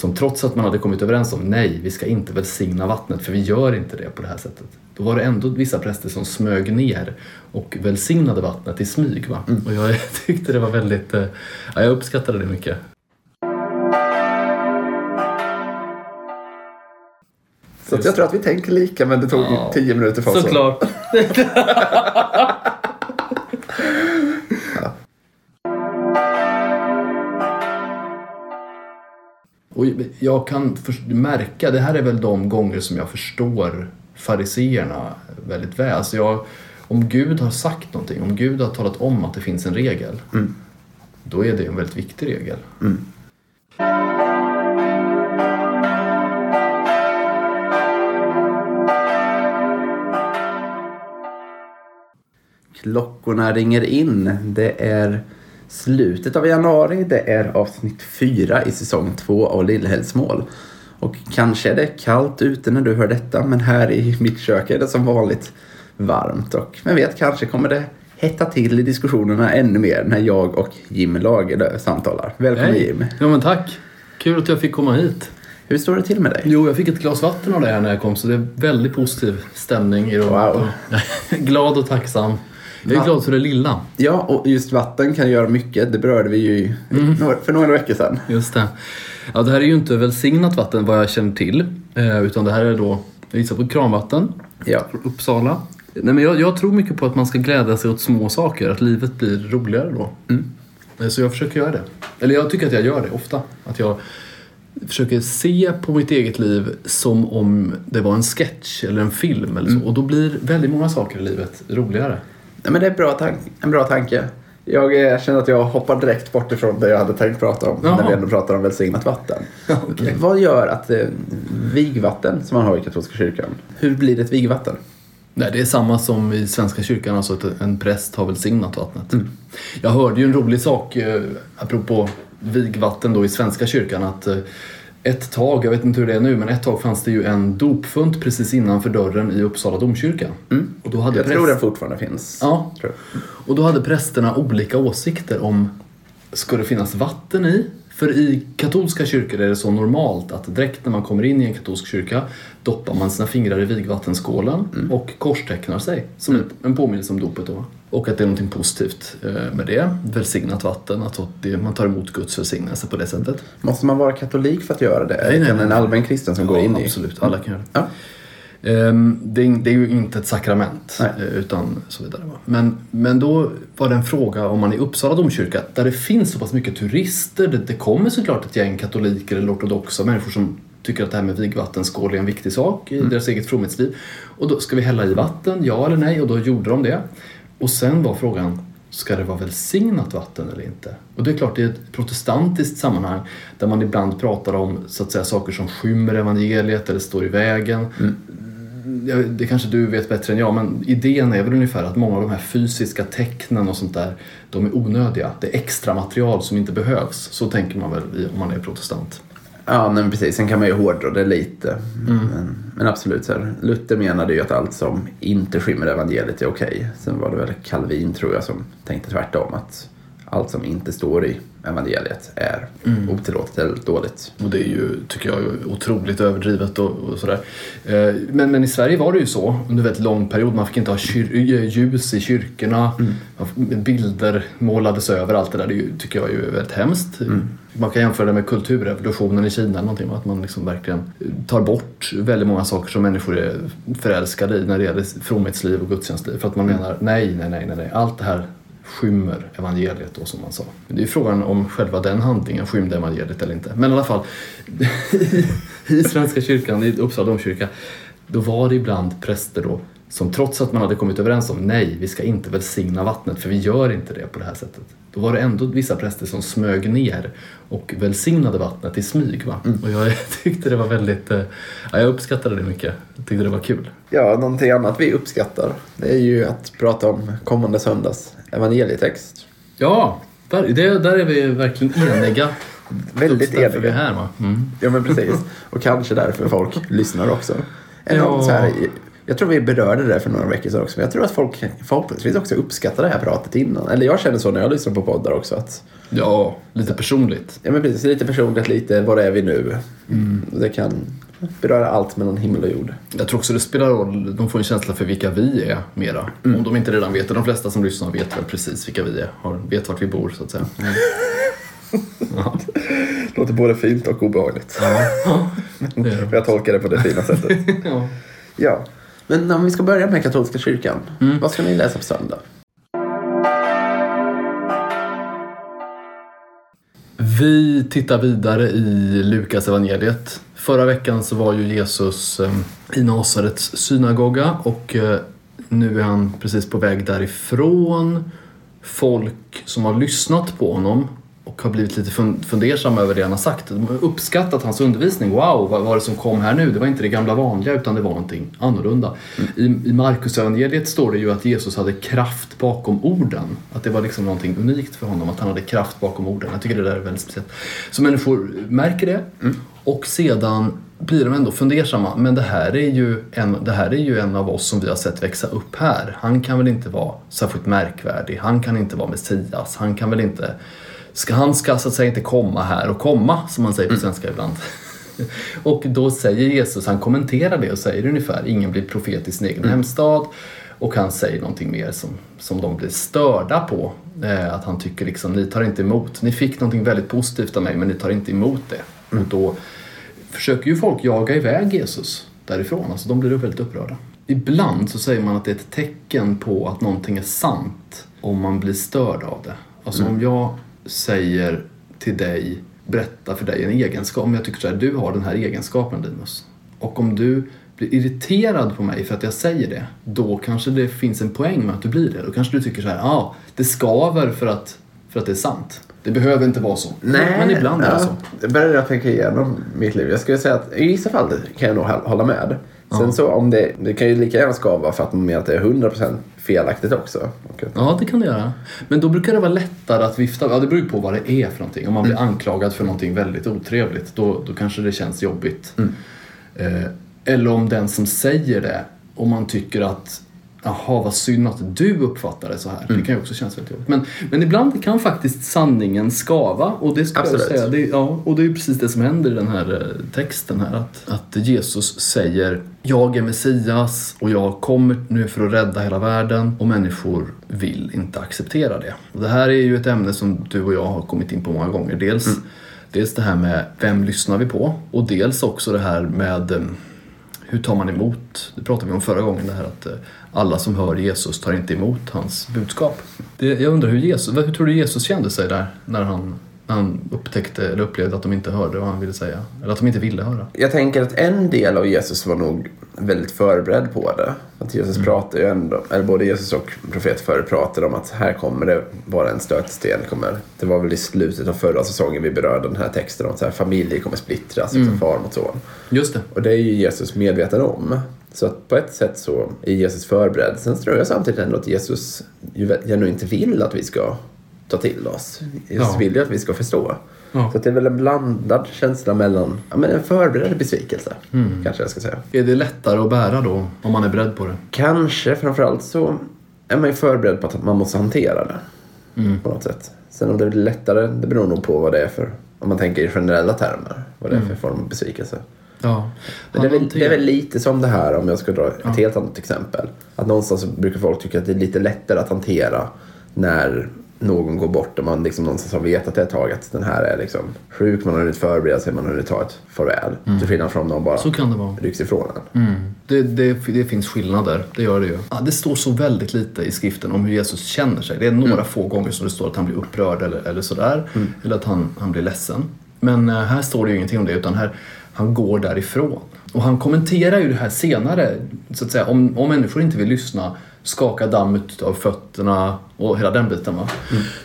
som trots att man hade kommit överens om nej, vi ska inte välsigna vattnet för vi gör inte det på det här sättet. Då var det ändå vissa präster som smög ner och välsignade vattnet i smyg. Va? Mm. Och jag tyckte det var väldigt, eh, ja, jag uppskattade det mycket. Så att jag tror att vi tänker lika men det tog Ja, tio minuter för oss. Såklart. Och jag kan märka, det här är väl de gånger som jag förstår fariseerna väldigt väl. Alltså jag, om Gud har sagt någonting, om Gud har talat om att det finns en regel, då är det en väldigt viktig regel. Klockorna ringer in. Det är slutet av januari. Det är avsnitt fyra i säsong två av Lillhällsmål. Och kanske är det kallt ute när du hör detta, men här i mitt kök är det som vanligt varmt. Och vem vet, kanske kommer det hetta till i diskussionerna ännu mer när jag och Jim Lagerlöf samtalar. Välkommen Hej. Jim. Ja men tack! Kul att jag fick komma hit. Hur står det till med dig? Jo, jag fick ett glas vatten av dig här när jag kom så det är väldigt positiv stämning i rummet. Wow. glad och tacksam. Jag är glad för det lilla. Ja, och just vatten kan göra mycket. Det berörde vi ju några- för några veckor sedan. Just det. Ja, det här är ju inte välsignat vatten vad jag känner till. Eh, utan det här är då, jag gissar på kranvatten Ja. från Uppsala. Nej, men jag, jag tror mycket på att man ska glädja sig åt små saker, att livet blir roligare då. Eh, Så jag försöker göra det. Eller jag tycker att jag gör det ofta. Att jag försöker se på mitt eget liv som om det var en sketch eller en film eller så. Och då blir väldigt många saker i livet roligare. Nej, men det är bra en bra tanke. Jag eh, känner att jag hoppar direkt bort ifrån det jag hade tänkt prata om Jaha. när vi ändå pratar om välsignat vatten. Okej. Vad gör att eh, vigvatten som man har i katolska kyrkan, hur blir det ett vigvatten? Nej, det är samma som i Svenska kyrkan, alltså att en präst har välsignat vattnet. Jag hörde ju en rolig sak, eh, apropå vigvatten då i Svenska kyrkan, att eh, ett tag, jag vet inte hur det är nu, men ett tag fanns det ju en dopfunt precis innanför dörren i Uppsala domkyrka. Och då hade Jag präst- tror den fortfarande finns. Ja, och då hade prästerna olika åsikter om ska det finnas vatten i? För i katolska kyrkor är det så normalt att direkt när man kommer in i en katolsk kyrka doppar man sina fingrar i vigvattenskålen och korstecknar sig som ett, en påminnelse om dopet då. Och att det är någonting positivt eh, med det. Välsignat vatten, att man tar emot Guds välsignelse på det sättet. Måste man vara katolik för att göra det? Nej, nej, nej. en allmän kristen som går in i? Absolut, alla kan göra det. Ja. Ehm, Det är, det är ju inte ett sakrament Nej. eh, utan så vidare. Men, men då var det en fråga om man i Uppsala domkyrka där det finns så pass mycket turister. Det, det kommer såklart ett gäng katoliker eller ortodoxa människor som tycker att det här med vigvattenskål är en viktig sak i deras eget fromhetsliv. Och då ska vi hälla i vatten, ja eller nej? Och då gjorde de det. Och sen var frågan Ska det vara välsignat vatten eller inte? Och det är klart, i ett protestantiskt sammanhang där man ibland pratar om så att säga, saker som skymmer evangeliet eller står i vägen. Ja, det kanske du vet bättre än jag, men idén är väl ungefär att många av de här fysiska tecknen och sånt där, de är onödiga. Det är extra material som inte behövs. Så tänker man väl om man är protestant. Ja, men precis. Sen kan man ju hårdra det lite. Mm. Men, men absolut, så här, Luther menade ju att allt som inte skymmer evangeliet är okej. Sen var det väl Calvin, tror jag, som tänkte tvärtom. Att allt som inte står i evangeliet är Mm. otillåtet eller dåligt. Och det är ju, tycker jag, otroligt överdrivet och, och sådär. Eh, Men, men i Sverige var det ju så under väldigt lång period. Man fick inte ha eh, ljus i kyrkorna. F- Bilder målades över. Allt det där det är ju, tycker jag är ju väldigt hemskt. Man kan jämföra det med kulturrevolutionen i Kina. Någonting, att man liksom verkligen tar bort väldigt många saker som människor är förälskade i när det gäller fromhetsliv och gudstjänstliv. För att man menar nej, nej, nej, nej, nej. Allt det här skymmer evangeliet då som man sa. Men det är ju frågan om själva den handlingen skymde evangeliet eller inte. Men i alla fall, i, i Svenska kyrkan, i Uppsala domkyrka, då var det ibland präster då som trots att man hade kommit överens om nej, vi ska inte välsigna vattnet för vi gör inte det på det här sättet. Då var det ändå vissa präster som smög ner och välsignade vattnet i smyg. Va? Och jag tyckte det var väldigt, eh, ja, jag uppskattade det mycket. Jag tyckte det var kul. Ja, någonting annat vi uppskattar det är ju att prata om kommande söndags evangelietext. Ja, där, det, där är vi verkligen eniga. Väldigt därför vi är eniga. här va? Mm. Ja, men precis. Och kanske därför folk lyssnar också. En Ja. så här, Jag tror vi berörde det för några veckor sedan också. Men jag tror att folk förhoppningsvis också uppskattar det här pratet innan. Eller jag känner så när jag lyssnar på poddar också. Att, Ja, lite personligt. ja men precis, lite personligt, lite var är vi nu? Det kan beröra allt mellan himmel och jord. Jag tror också det spelar roll, de får en känsla för vilka vi är mera. Om de inte redan vet det. De flesta som lyssnar vet väl precis vilka vi är. Har, vet vart vi bor så att säga. Ja. Låter både fint och obehagligt. Ja. Det är det. Jag tolkar det på det fina sättet. Ja. ja. Men om vi ska börja med katolska kyrkan. Vad ska ni läsa på söndag? Vi tittar vidare i Lukas evangeliet. Förra veckan så var ju Jesus eh, i Nasarets synagoga och eh, nu är han precis på väg därifrån. Folk som har lyssnat på honom och har blivit lite fun- fundersamma över det han har sagt. De har uppskattat hans undervisning. Wow, vad var det som kom här nu? Det var inte det gamla vanliga utan det var någonting annorlunda. I, i Markus evangeliet står det ju att Jesus hade kraft bakom orden. Att det var liksom någonting unikt för honom, att han hade kraft bakom orden. Jag tycker det där är väldigt speciellt. Så människor märker det och sedan blir de ändå fundersamma. Men det här, är ju en, det här är ju en av oss som vi har sett växa upp här. Han kan väl inte vara särskilt märkvärdig. Han kan inte vara Messias. Han kan väl inte... Ska, han ska så att säga inte komma här och komma, som man säger på svenska ibland. och då säger Jesus, han kommenterar det och säger ungefär ingen blir profet i sin egen hemstad. Och han säger någonting mer som, som de blir störda på. Eh, att han tycker liksom, ni tar inte emot, ni fick någonting väldigt positivt av mig men ni tar inte emot det. Och då försöker ju folk jaga iväg Jesus därifrån. Alltså de blir väldigt upprörda. Ibland så säger man att det är ett tecken på att någonting är sant om man blir störd av det. Alltså om jag säger till dig, berätta för dig en egenskap. Om jag tycker så här, du har den här egenskapen Linus. Och om du blir irriterad på mig för att jag säger det, då kanske det finns en poäng med att du blir det. Då kanske du tycker så här, ja, ah, det skaver för att, för att det är sant. Det behöver inte vara så. men ibland är det så. Jag började tänka igenom mitt liv. Jag skulle säga att i vissa fall kan jag nog hålla med. Sen så om det, det kan ju lika gärna skava för att man menar att det är 100% felaktigt också. Ja, det kan det göra. Men då brukar det vara lättare att vifta. Ja, det beror ju på vad det är för någonting. Om man blir anklagad för någonting väldigt otrevligt, då, då kanske det känns jobbigt. Eh, eller om den som säger det, om man tycker att Jaha, vad synd att du uppfattar det så här. Det kan ju också kännas väldigt jobbigt. Men, men ibland kan faktiskt sanningen skava. Och det ska jag säga. Det, ja, och det är ju precis det som händer i den här eh, texten här. Att, att Jesus säger Jag är Messias och jag kommer nu för att rädda hela världen. Och människor vill inte acceptera det. Och det här är ju ett ämne som du och jag har kommit in på många gånger. Dels, dels det här med vem lyssnar vi på? Och dels också det här med eh, hur tar man emot? Det pratade vi om förra gången, det här att eh, alla som hör Jesus tar inte emot hans budskap. Det, jag undrar hur Jesus, hur tror du Jesus kände sig där när han, han upptäckte eller upplevde att de inte hörde vad han ville säga? Eller att de inte ville höra? Jag tänker att en del av Jesus var nog väldigt förberedd på det. Att Jesus pratar ju ändå, eller både Jesus och profet förr pratade om att här kommer det vara en stötsten. Kommer, det var väl i slutet av förra säsongen vi berörde den här texten om att så här, familjer kommer splittras, liksom far mot son. Just det. Och det är ju Jesus medveten om. Så att på ett sätt så är Jesus förberedd. Sen tror jag samtidigt ändå att Jesus ju genuint vill att vi ska ta till oss. Jesus Ja. vill ju att vi ska förstå. Ja. Så det är väl en blandad känsla mellan, ja men en förberedd besvikelse. Mm. Kanske jag ska säga. Är det lättare att bära då, om man är beredd på det? Kanske framförallt så är man ju förberedd på att man måste hantera det. Mm. På något sätt. Sen om det blir lättare, det beror nog på vad det är för, om man tänker i generella termer. Vad det är för form av besvikelse. Ja. Men det, är väl, det är väl lite som det här om jag ska dra ett Ja. helt annat exempel. Att någonstans brukar folk tycka att det är lite lättare att hantera när någon går bort och man liksom någonstans har vetat ett tag att den här är liksom sjuk, man har hunnit förbereda sig, man har hunnit ta ett farväl. Till skillnad från om någon bara Så kan det vara. rycks ifrån en. Mm. Det, det, det finns skillnader, det gör det ju. Ja, det står så väldigt lite i skriften om hur Jesus känner sig. Det är några få gånger som det står att han blir upprörd eller, eller sådär. Eller att han, han blir ledsen. Men eh, här står det ju ingenting om det utan här, han går därifrån. Och han kommenterar ju det här senare. Så att säga, om, om människor inte vill lyssna, skaka dammet av fötterna och hela den biten. Va?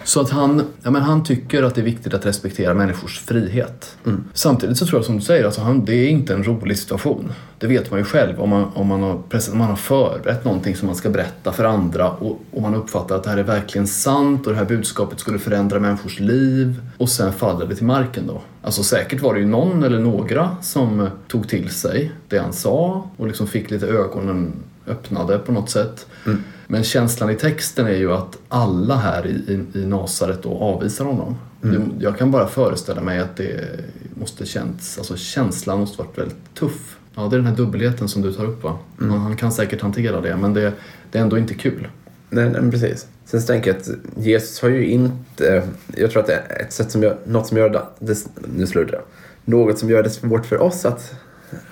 Så att han, ja, men han tycker att det är viktigt att respektera människors frihet. Samtidigt så tror jag som du säger, alltså han, det är inte en rolig situation. Det vet man ju själv om man, om man, har, om man har förberett någonting som man ska berätta för andra och, och man uppfattar att det här är verkligen sant och det här budskapet skulle förändra människors liv och sen faller det till marken då. Alltså säkert var det ju någon eller några som tog till sig det han sa och liksom fick lite ögonen öppnade på något sätt. Men känslan i texten är ju att alla här i, i, i Nasaret då avvisar honom. Det, jag kan bara föreställa mig att det måste känts, alltså känslan måste varit väldigt tuff. Ja, det är den här dubbelheten som du tar upp va? Han, han kan säkert hantera det men det, det är ändå inte kul. Nej, nej, precis. Sen så tänker jag att Jesus har ju inte... Jag tror att det är ett sätt som gör, något som gör det, det nu slutar jag. Något som gör det svårt för oss att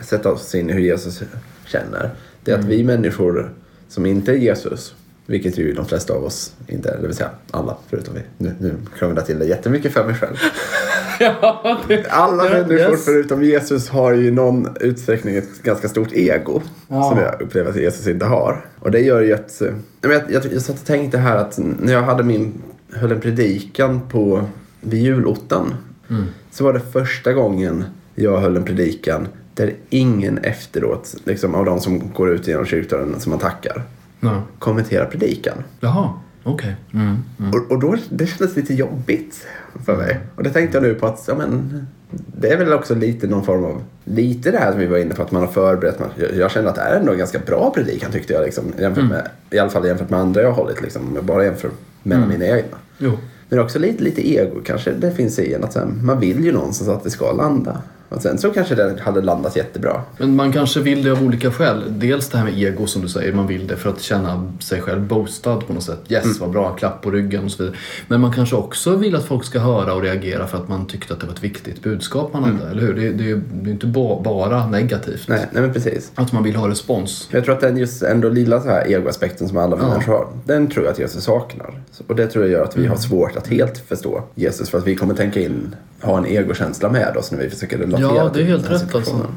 sätta oss in i hur Jesus känner. Det är att vi människor som inte är Jesus, vilket ju de flesta av oss inte är, det vill säga alla förutom vi. Nu, nu krånglar jag till det jättemycket för mig själv. ja, det, Alla människor yes. förutom Jesus har ju i någon utsträckning ett ganska stort ego. Ja. Som jag upplever att Jesus inte har. Och det gör ju att... Jag, jag, jag satt och tänkte här att när jag hade min, höll en predikan på, vid julottan. Mm. Så var det första gången jag höll en predikan där ingen efteråt, liksom av de som går ut genom kyrkdörren som man tackar, Ja. kommenterar predikan. Jaha, okej. Mm. Mm. Och, och då, det kändes lite jobbigt för mig. Och det tänkte jag nu på att, ja men, det är väl också lite någon form av, lite det här som vi var inne på att man har förberett. Man, jag, jag kände att det här är ändå en ganska bra predikan tyckte jag liksom. Jämfört med, I alla fall jämfört med andra jag har hållit liksom. Om jag bara jämför mellan mina egna. Jo. Men också lite, lite ego kanske det finns i en. Att sen, man vill ju någonstans att det ska landa. Och sen så kanske det hade landat jättebra. Men man kanske vill det av olika skäl. Dels det här med ego som du säger, man vill det för att känna sig själv boostad på något sätt. Yes, vad bra, klapp på ryggen och så vidare. Men man kanske också vill att folk ska höra och reagera för att man tyckte att det var ett viktigt budskap man hade, eller hur? Det, det, det är inte ba, bara negativt. Nej, nej men precis. Att man vill ha respons. Jag tror att den just ändå lilla så här egoaspekten som alla människor har, den tror jag att Jesus saknar. Och det tror jag gör att vi har svårt att helt förstå Jesus för att vi kommer tänka in, ha en egokänsla med oss när vi försöker relatera Ja, det är helt rätt alltså.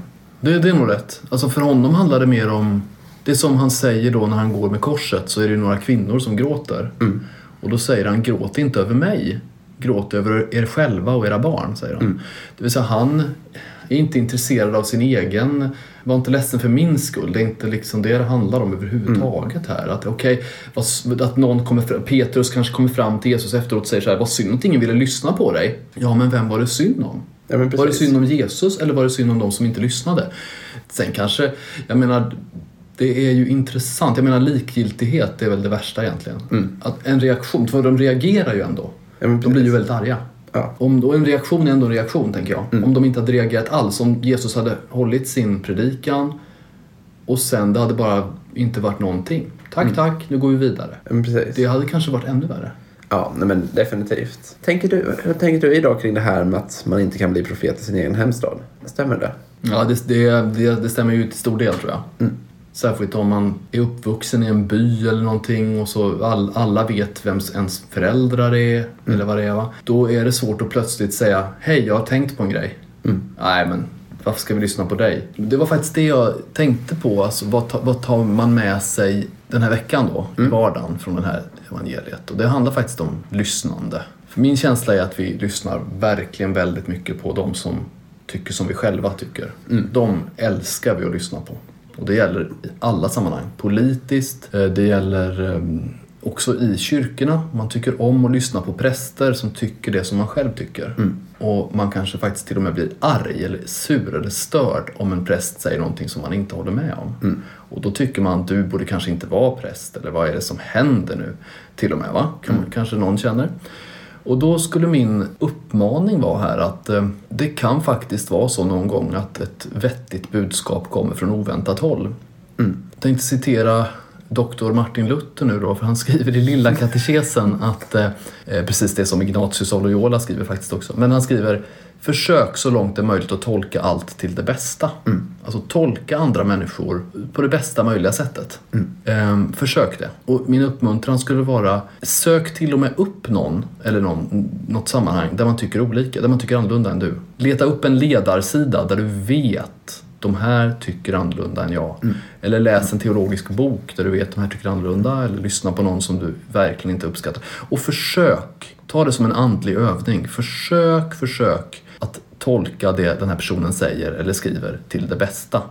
Det, det är nog rätt. Alltså för honom handlar det mer om... Det är som han säger då när han går med korset så är det ju några kvinnor som gråter. Och då säger han, gråt inte över mig. Gråt över er själva och era barn, säger han. Det vill säga han är inte intresserad av sin egen... Var inte ledsen för min skull. Det är inte liksom det det handlar om överhuvudtaget här. Att, okej, vad- att någon kommer fram, Petrus kanske kommer fram till Jesus efteråt och säger så här, vad synd att ingen ville lyssna på dig. Ja, men vem var det synd om? Ja, Var det synd om Jesus eller var det synd om de som inte lyssnade? Sen kanske, jag menar, det är ju intressant. Jag menar likgiltighet är väl det värsta egentligen. Att en reaktion, för de reagerar ju ändå. Ja, De blir ju väldigt arga. Ja. Om då en reaktion är ändå en reaktion, tänker jag. Om de inte hade reagerat alls, om Jesus hade hållit sin predikan och sen det hade bara inte varit någonting. Tack, tack, nu går vi vidare. Ja. Det hade kanske varit ännu värre. Ja, nej, men definitivt. Tänker du, hur tänker du idag kring det här med att man inte kan bli profet i sin egen hemstad? Stämmer det? Ja, det, det, det, det stämmer ju till stor del tror jag. Särskilt om man är uppvuxen i en by eller någonting och så all, alla vet vem ens föräldrar är eller vad det är. Va? Då är det svårt att plötsligt säga Hej, jag har tänkt på en grej. Nej, men varför ska vi lyssna på dig? Det var faktiskt det jag tänkte på. Alltså, vad, ta, vad tar man med sig den här veckan då, i vardagen från det här evangeliet? Och det handlar faktiskt om lyssnande. För min känsla är att vi lyssnar verkligen väldigt mycket på de som tycker som vi själva tycker. De älskar vi att lyssna på. Och det gäller i alla sammanhang. Politiskt, eh, det gäller eh, också i kyrkorna. Man tycker om att lyssna på präster som tycker det som man själv tycker. Och man kanske faktiskt till och med blir arg eller sur eller störd om en präst säger någonting som man inte håller med om. Och då tycker man att du borde kanske inte vara präst eller vad är det som händer nu? Till och med va? Kan, Kanske någon känner. Och då skulle min uppmaning vara här att eh, det kan faktiskt vara så någon gång att ett vettigt budskap kommer från oväntat håll. Jag tänkte citera doktor Martin Luther nu då, för han skriver i Lilla katekesen att, eh, precis det som Ignatius av Loyola skriver faktiskt också, men han skriver Försök så långt det är möjligt att tolka allt till det bästa. Alltså tolka andra människor på det bästa möjliga sättet. Ehm, försök det. Och min uppmuntran skulle vara Sök till och med upp någon eller någon, något sammanhang där man tycker olika, där man tycker annorlunda än du. Leta upp en ledarsida där du vet de här tycker annorlunda än jag. Eller läs en teologisk bok där du vet de här tycker annorlunda. Eller lyssna på någon som du verkligen inte uppskattar. Och försök, ta det som en andlig övning. Försök, försök att tolka det den här personen säger eller skriver till det bästa.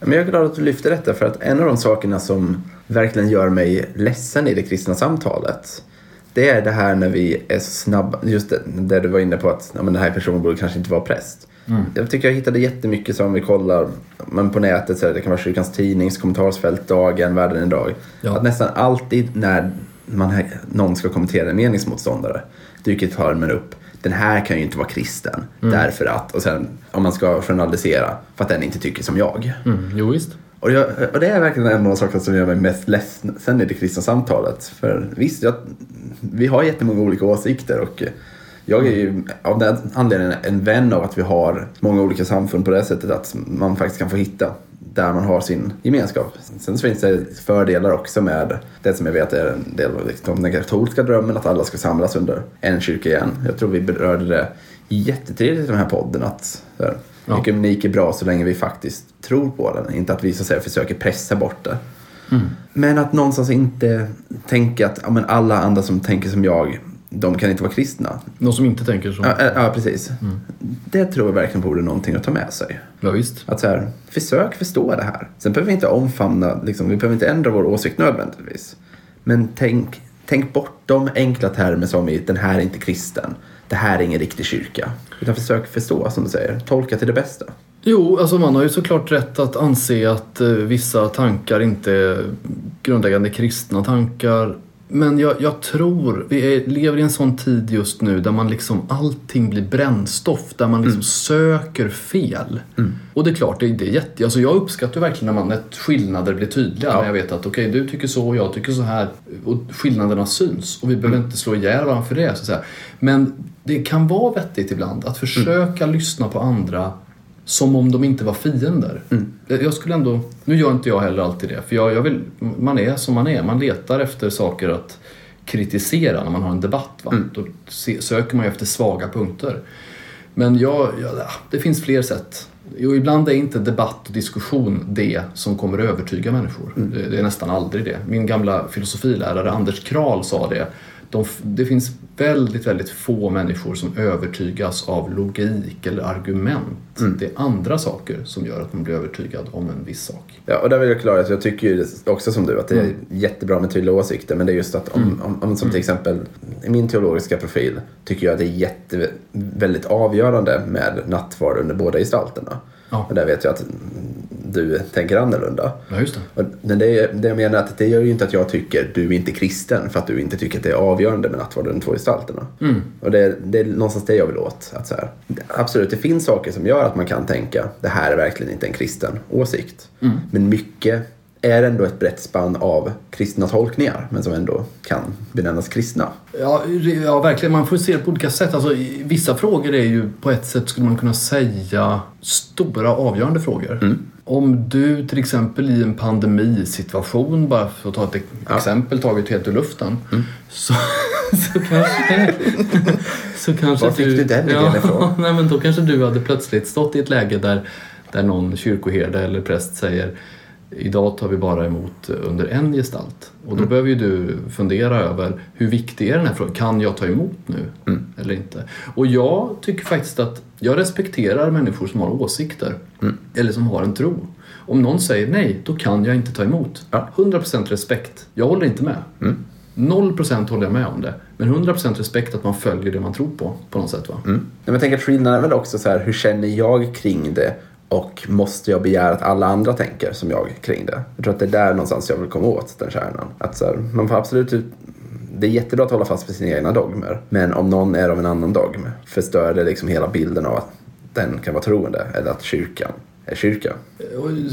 Men jag är glad att du lyfter detta för att en av de sakerna som verkligen gör mig ledsen i det kristna samtalet det är det här när vi är så snabba, just det, det du var inne på att ja, men den här personen borde kanske inte vara präst. Mm. Jag tycker jag hittade jättemycket som vi kollar men på nätet, så det kan vara kyrkans tidnings kommentarsfält, dagen, världen idag. Ja. Att nästan alltid när man, någon ska kommentera en meningsmotståndare dyker termen upp. Den här kan ju inte vara kristen Mm. därför att, och sen om man ska journalisera, för att den inte tycker som jag. Mm, jo, visst. Och, jag, och det är verkligen en av de saker som gör mig mest ledsen i det kristna samtalet. För visst, jag, vi har jättemånga olika åsikter och jag är ju av den anledningen en vän av att vi har många olika samfund på det sättet att man faktiskt kan få hitta där man har sin gemenskap. Sen så finns det fördelar också med det som jag vet är en del av liksom den katolska drömmen att alla ska samlas under en kyrka igen. Jag tror vi berörde det jättetrevligt i den här podden att här, Ja. ekumenik är bra så länge vi faktiskt tror på den. Inte att vi så att säga, försöker pressa bort det. Men att någonstans inte tänka att ja, men alla andra som tänker som jag, de kan inte vara kristna. Någon som inte tänker så. Ja, ja, ja precis. Det tror jag verkligen vore någonting att ta med sig. Ja, visst. Att så här, försök förstå det här. Sen behöver vi inte omfamna, liksom, vi behöver inte ändra vår åsikt nödvändigtvis. Men tänk, tänk bort de enkla termer som i den här är inte kristen, det här är ingen riktig kyrka. Utan försök förstå, som du säger, tolka till det bästa. Jo, alltså man har ju såklart rätt att anse att eh, vissa tankar inte är grundläggande kristna tankar. Men jag, jag tror, vi lever i en sån tid just nu där man liksom allting blir brännstoff, där man liksom söker fel. Och det är klart, det, det är jätte... Alltså jag uppskattar verkligen när man, när skillnader blir tydliga. Ja. När jag vet att okej, du tycker så och jag tycker så här. Och skillnaderna syns. Och vi behöver inte slå ihjäl varandra för det. Så. Men det kan vara vettigt ibland att försöka lyssna på andra som om de inte var fiender. Jag skulle ändå, nu gör inte jag heller alltid det, för jag, jag vill, man är som man är. Man letar efter saker att kritisera när man har en debatt. Va? Då se, söker man ju efter svaga punkter. Men jag, jag, ja, det finns fler sätt. Och ibland är inte debatt och diskussion det som kommer att övertyga människor. Det, det är nästan aldrig det. Min gamla filosofilärare Anders Kral sa det. De, det finns väldigt, väldigt få människor som övertygas av logik eller argument. Det är andra saker som gör att man blir övertygad om en viss sak. Ja, och där vill jag klara att jag tycker ju också som du att det är jättebra med tydliga åsikter. Men det är just att om, om, om som till exempel i min teologiska profil tycker jag att det är jätte, väldigt avgörande med nattvard under båda gestalterna. Ja. Och där vet jag att du tänker annorlunda. Ja, just det. Och men det, det jag menar är att det gör ju inte att jag tycker du är inte kristen för att du inte tycker att det är avgörande med nattvard under två gestalterna. Och det, det är någonstans det jag vill åt. Att så här, absolut, det finns saker som gör att man kan tänka det här är verkligen inte en kristen åsikt. Men mycket är ändå ett brett spann av kristna tolkningar men som ändå kan benämnas kristna. Ja, ja, verkligen. Man får se det på olika sätt. Alltså, vissa frågor är ju på ett sätt, skulle man kunna säga, stora avgörande frågor. Om du till exempel i en pandemisituation, bara för att ta ett e- exempel taget helt ur luften, så, så kanske... så kanske Var fick du den idén ja, ifrån? nej, men Då kanske du hade plötsligt stått i ett läge där, där någon kyrkoherde eller präst säger Idag tar vi bara emot under en gestalt. Och Mm. då behöver ju du fundera över hur viktig är den här frågan? Kan jag ta emot nu? Mm. Eller inte? Och jag tycker faktiskt att jag respekterar människor som har åsikter. Mm. Eller som har en tro. Om någon säger nej, då kan jag inte ta emot. Ja. 100% respekt. Jag håller inte med. Mm. 0% håller jag med om det. Men 100% respekt att man följer det man tror på, på något sätt. Va? Mm. Men jag tänker att skillnaden är väl också så här, hur känner jag kring det och måste jag begära att alla andra tänker som jag kring det? Jag tror att det är där någonstans jag vill komma åt den kärnan. Att så här, man får absolut det är jättebra att hålla fast vid sina egna dogmer. Men om någon är av en annan dogm förstör det liksom hela bilden av att den kan vara troende eller att kyrkan är kyrka.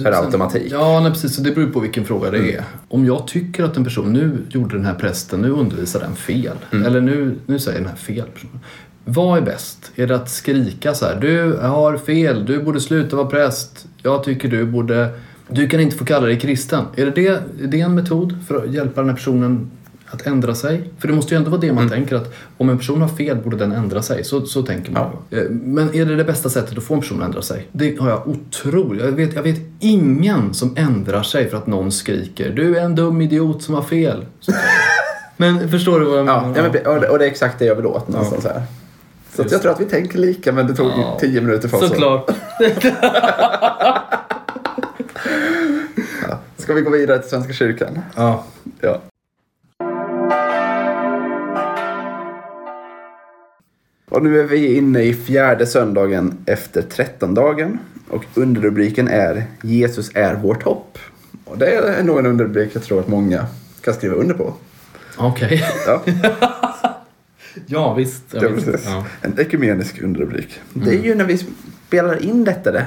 Per automatik. Ja, nej, precis. Så det beror på vilken fråga det är. Om jag tycker att en person, nu gjorde den här prästen, nu undervisar den fel. Eller nu, nu säger den här fel personen. Vad är bäst? Är det att skrika så här, du har fel, du borde sluta vara präst. Jag tycker du borde, du kan inte få kalla dig kristen. Är det, det, är det en metod för att hjälpa den här personen att ändra sig? För det måste ju ändå vara det man tänker att om en person har fel borde den ändra sig. Så, så tänker man. Eh, Men är det det bästa sättet att få en person att ändra sig? Det har jag otroligt... Jag vet, jag vet ingen som ändrar sig för att någon skriker Du är en dum idiot som har fel. Men förstår du vad jag menar? Ja, ja men, och, det, och det är exakt det jag vill åt någonstans här. Så jag tror att vi tänker lika men det tog Ja. tio minuter för oss. Såklart. Ja. Ska vi gå vidare till Svenska kyrkan? Ja. Ja. Och nu är vi inne i fjärde söndagen efter trettondagen. Och underrubriken är Jesus är vårt hopp. Och det är nog en underrubrik jag tror att många kan skriva under på. Okej. Ja, ja, visst. Ja, visst. Ja. En ekumenisk underrubrik. Det är ju när vi spelar in detta, det,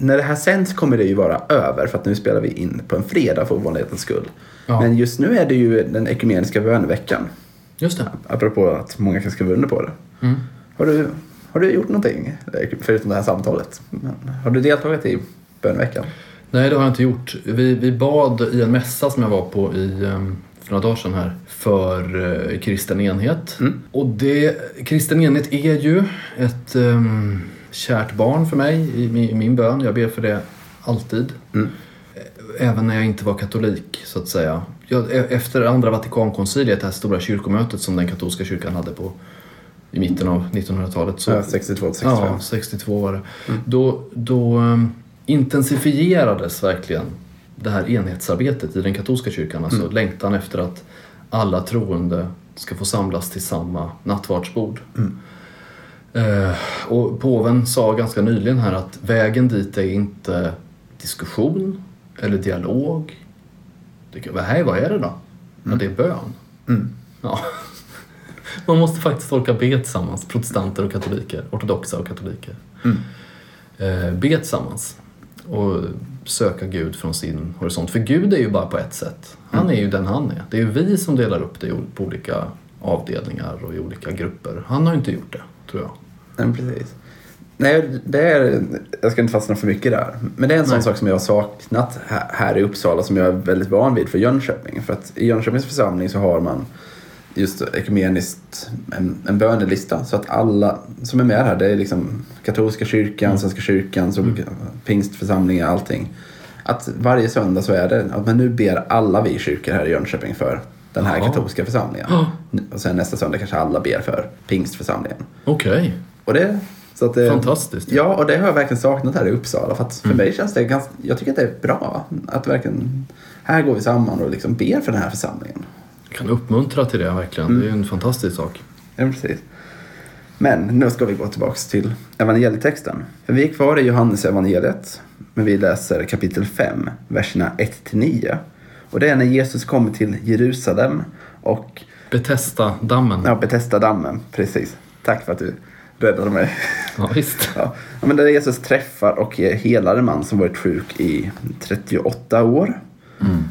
när det här sänds kommer det ju vara över för att nu spelar vi in på en fredag för ovanlighetens skull. Ja. Men just nu är det ju den ekumeniska böneveckan. Just det. Apropå att många kan skriva under på det. Mm. Har du, har du gjort någonting förutom det här samtalet? Har du deltagit i böneveckan? Nej, det har jag inte gjort. Vi, vi bad i en mässa som jag var på i, ehm, för några dagar sedan här för eh, kristen enhet. Mm. Och det, kristen enhet är ju ett um, kärt barn för mig i, min- i min bön. Jag ber för det alltid. Mm. Även när jag inte var katolik, så att säga. Jag, e- efter andra Vatikankonciliet, det här stora kyrkomötet som den katolska kyrkan hade på i mitten av 1900-talet. Så, Ja, 62 till 65. Ja, 62 var det. Då, då um, intensifierades verkligen det här enhetsarbetet i den katolska kyrkan. Alltså längtan efter att alla troende ska få samlas till samma nattvardsbord. Eh, och påven sa ganska nyligen här att vägen dit är inte diskussion eller dialog. Det, vad, är det då? Ja, det är bön. Mm. Ja. Man måste faktiskt orka be tillsammans, protestanter och katoliker, ortodoxa och katoliker. Mm. Eh, be tillsammans och söka Gud från sin horisont. För Gud är ju bara på ett sätt. Han är ju den han är. Det är ju vi som delar upp det på olika avdelningar och i olika grupper. Han har ju inte gjort det, tror jag. Nej, precis. Nej, det är, jag ska inte fastna för mycket där. Men det är en sån Nej. sak som jag har saknat här, här i Uppsala som jag är väldigt van vid för Jönköping. För att i Jönköpings församling så har man just ekumeniskt en, en bönelista. Så att alla som är med här, det är liksom katolska kyrkan, Svenska kyrkan, så olika pingstförsamlingar, allting. Att varje söndag så är det att men nu ber alla vi kyrkor här i Jönköping för den här Ja. katolska församlingen. Och sen nästa söndag kanske alla ber för pingstförsamlingen. Okej, Och det, så att det, fantastiskt. Ja, och det har jag verkligen saknat här i Uppsala. För för Mm. mig känns det ganska, jag tycker att det är bra att verkligen, här går vi samman och liksom ber för den här församlingen. Kan uppmuntra till det verkligen. Det är ju en fantastisk sak. Ja, precis. Men nu ska vi gå tillbaks till evangelietexten. För vi är kvar i Johannes evangeliet, men vi läser kapitel 5, verserna 1-9. Och det är när Jesus kommer till Jerusalem och Betesta dammen. ja, Betesda dammen. Precis. Tack för att du räddade mig. Ja, visst. Ja, Ja, men där Jesus träffar och helar en man som varit sjuk i 38 år.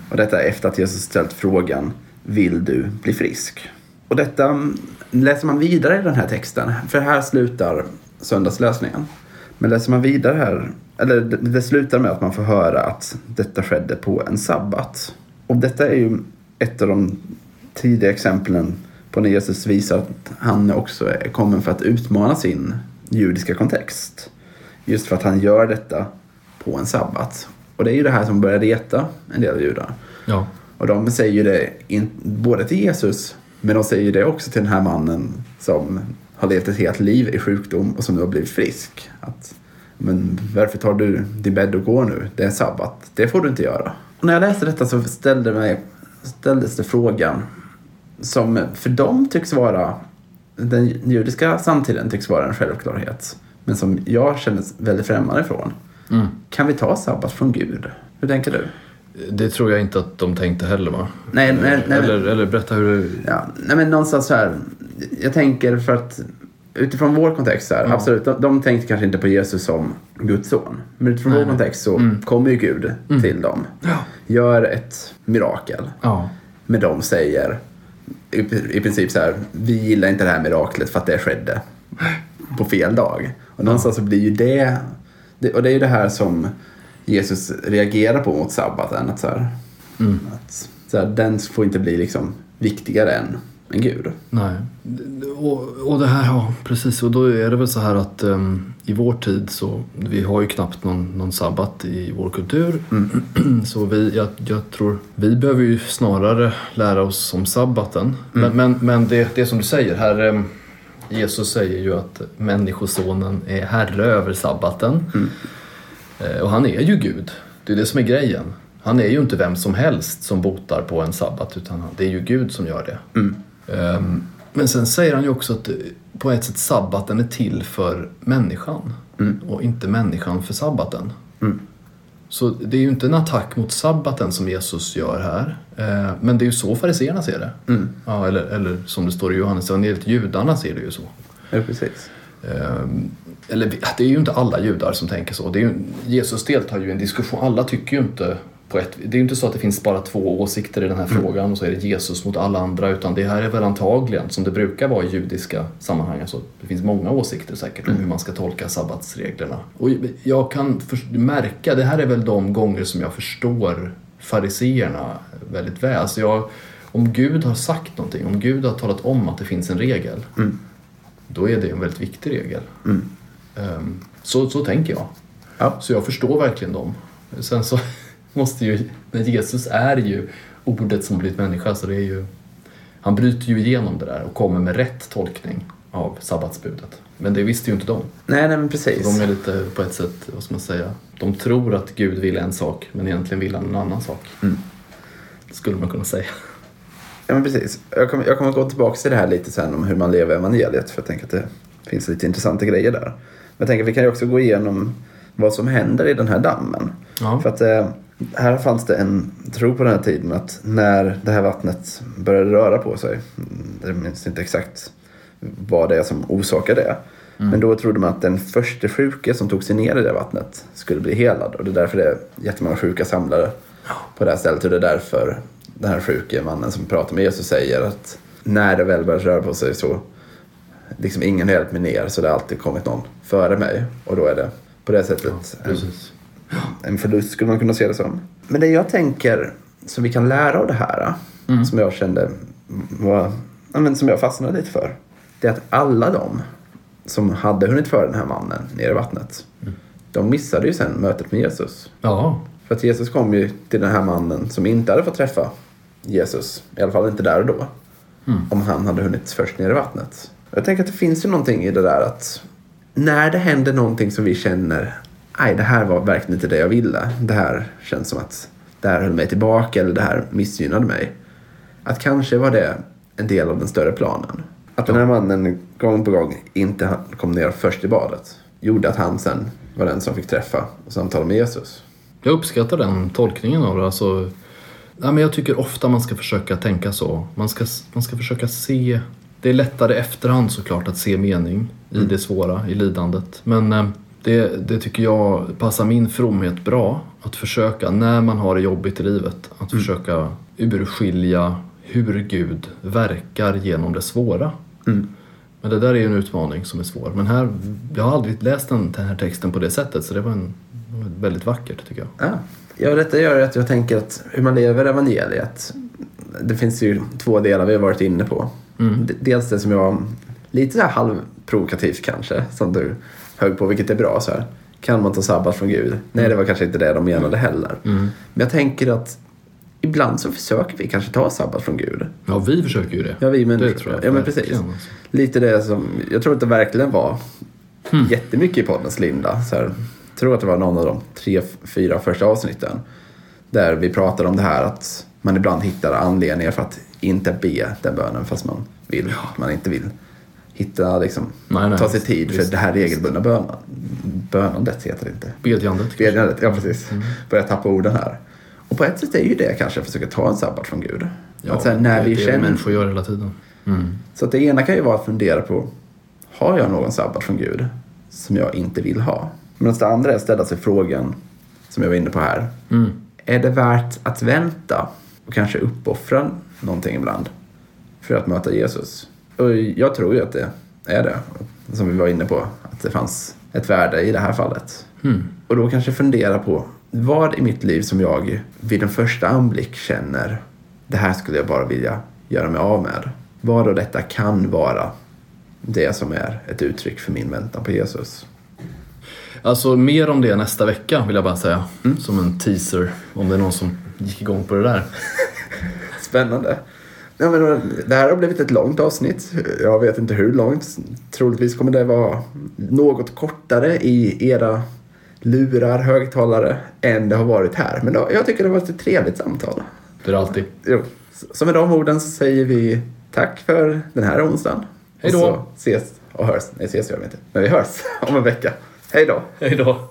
Och detta efter att Jesus ställt frågan vill du bli frisk? Och detta läser man vidare i den här texten. För här slutar söndagslösningen. Men läser man vidare här, eller det, det slutar med att man får höra att detta skedde på en sabbat. Och detta är ju ett av de tidiga exemplen på när Jesus visar att han också är kommen för att utmana sin judiska kontext. Just för att han gör detta på en sabbat. Och det är ju det här som börjar reta en del judar. Ja. Och de säger ju det in, både till Jesus, men de säger det också till den här mannen som har levt ett helt liv i sjukdom och som nu har blivit frisk. Att, men varför tar du din bädd och går nu? Det är sabbat. Det får du inte göra. Och när jag läste detta så ställde mig, ställdes det frågan som för dem tycks vara, den judiska samtiden tycks vara en självklarhet. Men som jag känner väldigt främmande ifrån. Mm. Kan vi ta sabbat från Gud? Hur tänker du? Det tror jag inte att de tänkte heller va? Nej, nej, nej. Eller, eller berätta hur du... Ja, nej men någonstans så här. Jag tänker för att utifrån vår kontext så här, Ja. absolut, de, de tänkte kanske inte på Jesus som Guds son. Men utifrån Nej, vår nej. kontext så Mm. kommer ju Gud till dem. Ja. Gör ett mirakel. Ja. Men de säger i, i princip så här, vi gillar inte det här miraklet för att det skedde på fel dag. Och någonstans så blir ju det, det, och det är ju det här som Jesus reagerar på mot sabbaten. Att så här, Mm. att, så här, den får inte bli liksom viktigare än, än Gud. Nej. Och, och det här, ja precis. Och då är det väl så här att em, i vår tid så, vi har ju knappt någon, någon sabbat i vår kultur. så vi, jag, jag tror, vi behöver ju snarare lära oss om sabbaten. Men, men, men det, det som du säger här, em, Jesus säger ju att människosonen är herre över sabbaten. Eh, Och han är ju Gud. Det är det som är grejen. Han är ju inte vem som helst som botar på en sabbat utan det är ju Gud som gör det. Mm. Ehm, Men sen säger han ju också att eh, på ett sätt sabbaten är till för människan och inte människan för sabbaten. Så det är ju inte en attack mot sabbaten som Jesus gör här. Eh, men det är ju så fariseerna ser det. Ja, eller, eller som det står i Johannes evangeliet, judarna ser det ju så. Ja, precis. Ehm, eller det är ju inte alla judar som tänker så. Det är ju, Jesus deltar ju i en diskussion. Alla tycker ju inte på ett... Det är ju inte så att det finns bara två åsikter i den här frågan och så är det Jesus mot alla andra. Utan det här är väl antagligen, som det brukar vara i judiska sammanhang, alltså, det finns många åsikter säkert om hur man ska tolka sabbatsreglerna. Och jag kan för, märka, det här är väl de gånger som jag förstår fariseerna väldigt väl. Alltså jag, om Gud har sagt någonting, om Gud har talat om att det finns en regel då är det en väldigt viktig regel. Ehm, så, så tänker jag. Ja. Så jag förstår verkligen dem. Sen så måste ju, men Jesus är ju ordet som blivit människa så det är ju, han bryter ju igenom det där och kommer med rätt tolkning av sabbatsbudet. Men det visste ju inte de. Nej, nej men Så precis. de är lite på ett sätt, vad ska man säga, de tror att Gud vill en sak men egentligen vill han en annan sak. Skulle man kunna säga. Ja, men precis. Jag kommer, jag kommer gå tillbaka till det här lite sen om hur man lever evangeliet för jag tänker att det finns lite intressanta grejer där. Men jag tänker att vi kan ju också gå igenom vad som händer i den här dammen. Ja. För att eh, här fanns det en tro på den här tiden att när det här vattnet började röra på sig, mm, jag minns inte exakt vad det är som orsakar det. Men då trodde man att den första sjuke som tog sig ner i det vattnet skulle bli helad. Och det är därför det är jättemånga sjuka samlade på det här stället. Och det är därför den här sjuke mannen som pratar med Jesus säger att när det väl börjar röra på sig så liksom ingen har hjälpt mig ner så det har alltid kommit någon före mig. Och då är det på det sättet en, Precis. en förlust skulle man kunna se det som. Men det jag tänker som vi kan lära av det här, som jag kände var, ja, men som jag fastnade lite för. Det är att alla de som hade hunnit före den här mannen ner i vattnet, de missade ju sen mötet med Jesus. Ja, För att Jesus kom ju till den här mannen som inte hade fått träffa Jesus, i alla fall inte där och då, om han hade hunnit först ner i vattnet. Jag tänker att det finns ju någonting i det där att när det händer någonting som vi känner, nej det här var verkligen inte det jag ville, det här känns som att det här höll mig tillbaka eller det här missgynnade mig. Att kanske var det en del av den större planen. Att den här mannen gång på gång inte kom ner först i badet gjorde att han sen var den som fick träffa och samtala med Jesus. Jag uppskattar den tolkningen av det. Alltså, men jag tycker ofta man ska försöka tänka så. Man ska, man ska försöka se... Det är lättare efterhand såklart att se mening i det svåra, i lidandet. Men eh, det, det tycker jag passar min fromhet bra. Att försöka, när man har det jobbigt i livet, att försöka urskilja hur Gud verkar genom det svåra. Men det där är ju en utmaning som är svår. Men här, jag har aldrig läst den, den här texten på det sättet så det var, en, väldigt vackert tycker jag. Ja. ja, detta gör att jag tänker att hur man lever evangeliet. Det finns ju två delar vi har varit inne på. D- Dels det som jag, lite så här halvprovokativt kanske, som du högg på, vilket är bra. så här. Kan man ta sabbat från Gud? Nej, det var kanske inte det de menade heller. Men jag tänker att ibland så försöker vi kanske ta sabbat från Gud. Ja, vi försöker ju det. Ja, vi människor. Det tror jag ja, men precis. alltså. Lite det som, jag tror att det verkligen var jättemycket i poddens linda. Så här, jag tror att det var någon av de tre, fyra första avsnitten. Där vi pratade om det här att man ibland hittar anledningar för att inte be den bönen fast man vill. Man inte vill hitta, liksom, Nej, nej, ta sig tid för visst, det här regelbundna bönan. Bönandet heter det inte. Bedjandet. Bedjandet, ja precis. Börjar tappa orden här. Och på ett sätt är ju det kanske att försöka ta en sabbat från Gud. Ja, att sen när det, vi det känner... människor gör hela tiden. Mm. Så att det ena kan ju vara att fundera på, har jag någon sabbat från Gud som jag inte vill ha? Medan det andra är att ställa sig frågan, som jag var inne på här, Mm. är det värt att vänta och kanske uppoffra någonting ibland för att möta Jesus? Och jag tror ju att det är det, som vi var inne på, att det fanns ett värde i det här fallet. Mm. Och då kanske fundera på vad i mitt liv som jag vid en första anblick känner det här skulle jag bara vilja göra mig av med. Vad då detta kan vara det som är ett uttryck för min väntan på Jesus. Alltså mer om det nästa vecka vill jag bara säga. Mm. Som en teaser om det är någon som gick igång på det där. Spännande. Ja, men det här har blivit ett långt avsnitt. Jag vet inte hur långt. Troligtvis kommer det vara något kortare i era lurar, högtalare, än det har varit här. Men då, jag tycker det har varit ett trevligt samtal. Det är det alltid. Jo. Så med de orden så säger vi tack för den här onsdagen. Hej då. Och så ses och hörs. Nej, ses gör vi inte. Men vi hörs om en vecka. Hej då. Hej då.